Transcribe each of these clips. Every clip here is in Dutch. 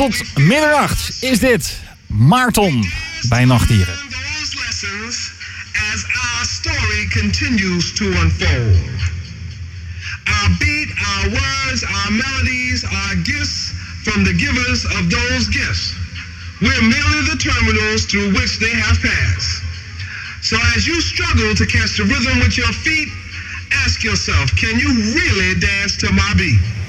Tot middernacht is dit Maarton bij Nachtdieren. as our story continues to unfold. Our beat, our words, our melodies are gifts from the givers of those gifts. We're merely the terminals through which they have passed. So as you struggle to catch the rhythm with your feet, ask yourself, can you really dance to my beat?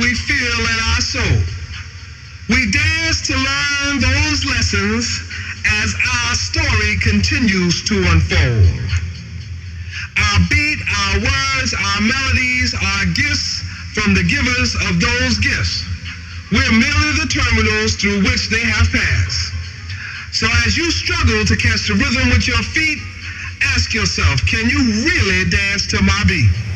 We feel in our soul. We dance to learn those lessons as our story continues to unfold. Our beat, our words, our melodies are gifts from the givers of those gifts. We're merely the terminals through which they have passed. So as you struggle to catch the rhythm with your feet, ask yourself, can you really dance to my beat?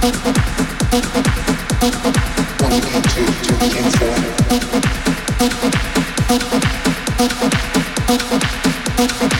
Thank you.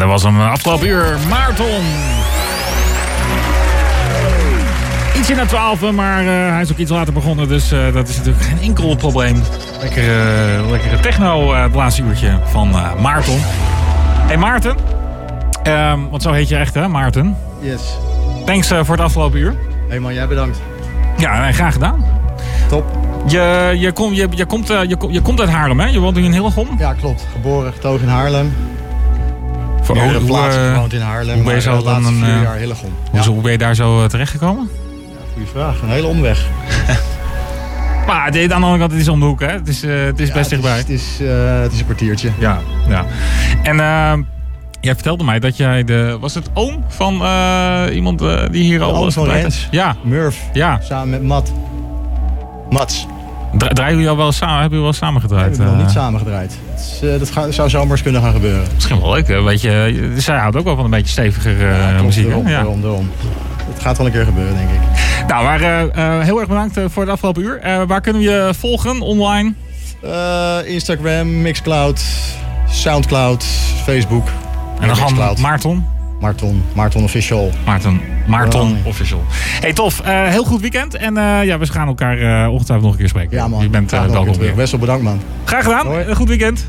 Dat was hem afgelopen uur. Maarton. Ietsje na 12, maar uh, hij is ook iets later begonnen. Dus uh, dat is natuurlijk geen enkel probleem. Lekkere, lekkere techno het laatste uurtje van Maarton. Hey Maarten. Um, want zo heet je echt hè, Maarten? Yes. Thanks voor het afgelopen uur. Hey man, jij bedankt. Ja, graag gedaan. Top. Je, je, kom, je, je, komt, je, je komt uit Haarlem hè? Je woont in Hillegom? Ja, klopt. Geboren, getogen in Haarlem. Hoe, plaatsen uh, gewoond in Haarlem. Hoe ben je, zo dan een, vier jaar Hillegom. Hoe, hoe ben je daar zo terechtgekomen? Goeie vraag. Een hele omweg. maar aan de andere kant, het is om de hoek, hè? Het is, uh, het is ja, best het dichtbij. Is, het, is, uh, het is een kwartiertje. Ja, ja. En uh, jij vertelde mij dat jij de... Was het oom van iemand die hier de al... Rens. Ja. Murph. Ja. Samen met Matt. Mats. Draaien jullie al wel samen? Hebben jullie wel samen gedraaid? We hebben nog niet samen gedraaid. Is, dat ga, zou zomaar eens kunnen gaan gebeuren. Misschien wel leuk. Hè? Weet je, zij houdt ook wel van een beetje steviger ja, muziek. Daarom, ja. daarom. Het gaat wel een keer gebeuren, denk ik. Nou, maar uh, heel erg bedankt voor het afgelopen uur. Uh, waar kunnen we je volgen online? Uh, Instagram, Mixcloud, Soundcloud, Facebook. En dan gewoon Maarton? Maarton, Maarton Official. Oh. Official. Hey, tof. Uh, heel goed weekend. En uh, ja, we gaan elkaar uh, ongetwijfeld nog een keer spreken. Ja man. Je bent welkom weer. Best wel bedankt man. Graag gedaan. Hoi. Goed weekend.